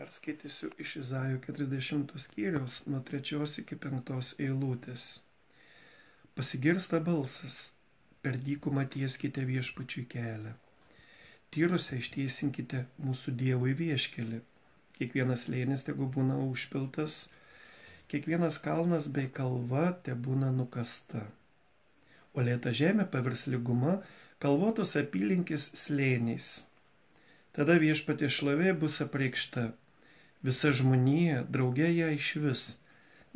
Perskaitysiu iš Izaijo 40 skyriaus nuo 3 iki 5 eilutės. Pasigirsta balsas, per dykumą tieskite viešpačiui kelią. Tyruose ištiesinkite mūsų Dievui vieškelį. Kiekvienas lėnis tegu būna užpiltas, kiekvienas kalnas bei kalva te būna nukasta. O lėta žemė pavirs lyguma, kalvotos apylinkės slėniais. Tada viešpatė šlovė bus apreikšta visa žmonija draugė ją išvis,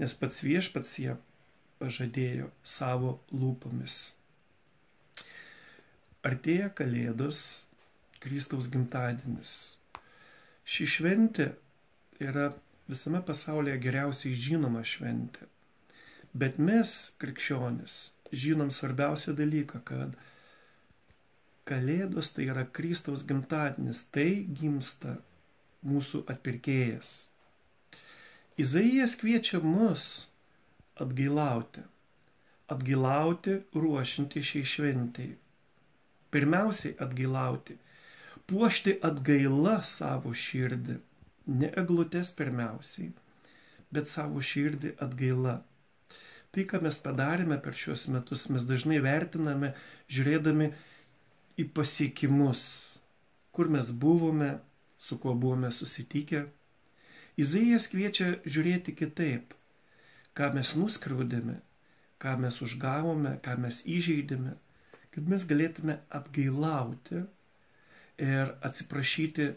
nes pats viešpats ją pažadėjo savo lūpomis. Artėja Kalėdos, Kristaus gimtadienis. Ši šventė yra visame pasaulyje geriausiai žinoma šventė. Bet mes, krikščionis, žinom svarbiausią dalyką, kad Kalėdos tai yra Kristaus gimtadienis, tai gimsta mūsų atpirkėjas. Izaijas kviečia mus atgailauti, atgailauti ruošinti šiai šventijai. Pirmiausiai atgailauti, puošti atgailą savo širdį, ne eglutės pirmiausiai, bet savo širdį atgailą. Tai, ką mes padarėme per šiuos metus, mes dažnai vertiname žiūrėdami į pasiekimus, kur mes buvome, su kuo buvome susitikę. Izaijas kviečia žiūrėti kitaip, ką mes nuskriaudėme, ką mes užgavome, ką mes įžeidėme, kad mes galėtume atgailauti ir atsiprašyti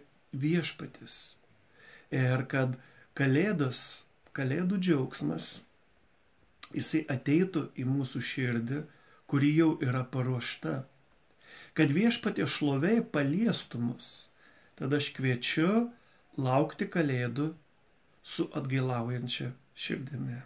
viešpatis. Ir kad kalėdos, kalėdų džiaugsmas, jisai ateitų į mūsų širdį, kuri jau yra paruošta. Kad viešpatė šloviai paliestų mus Tad aš kviečiu laukti kalėdų su atgailaujančia širdimi.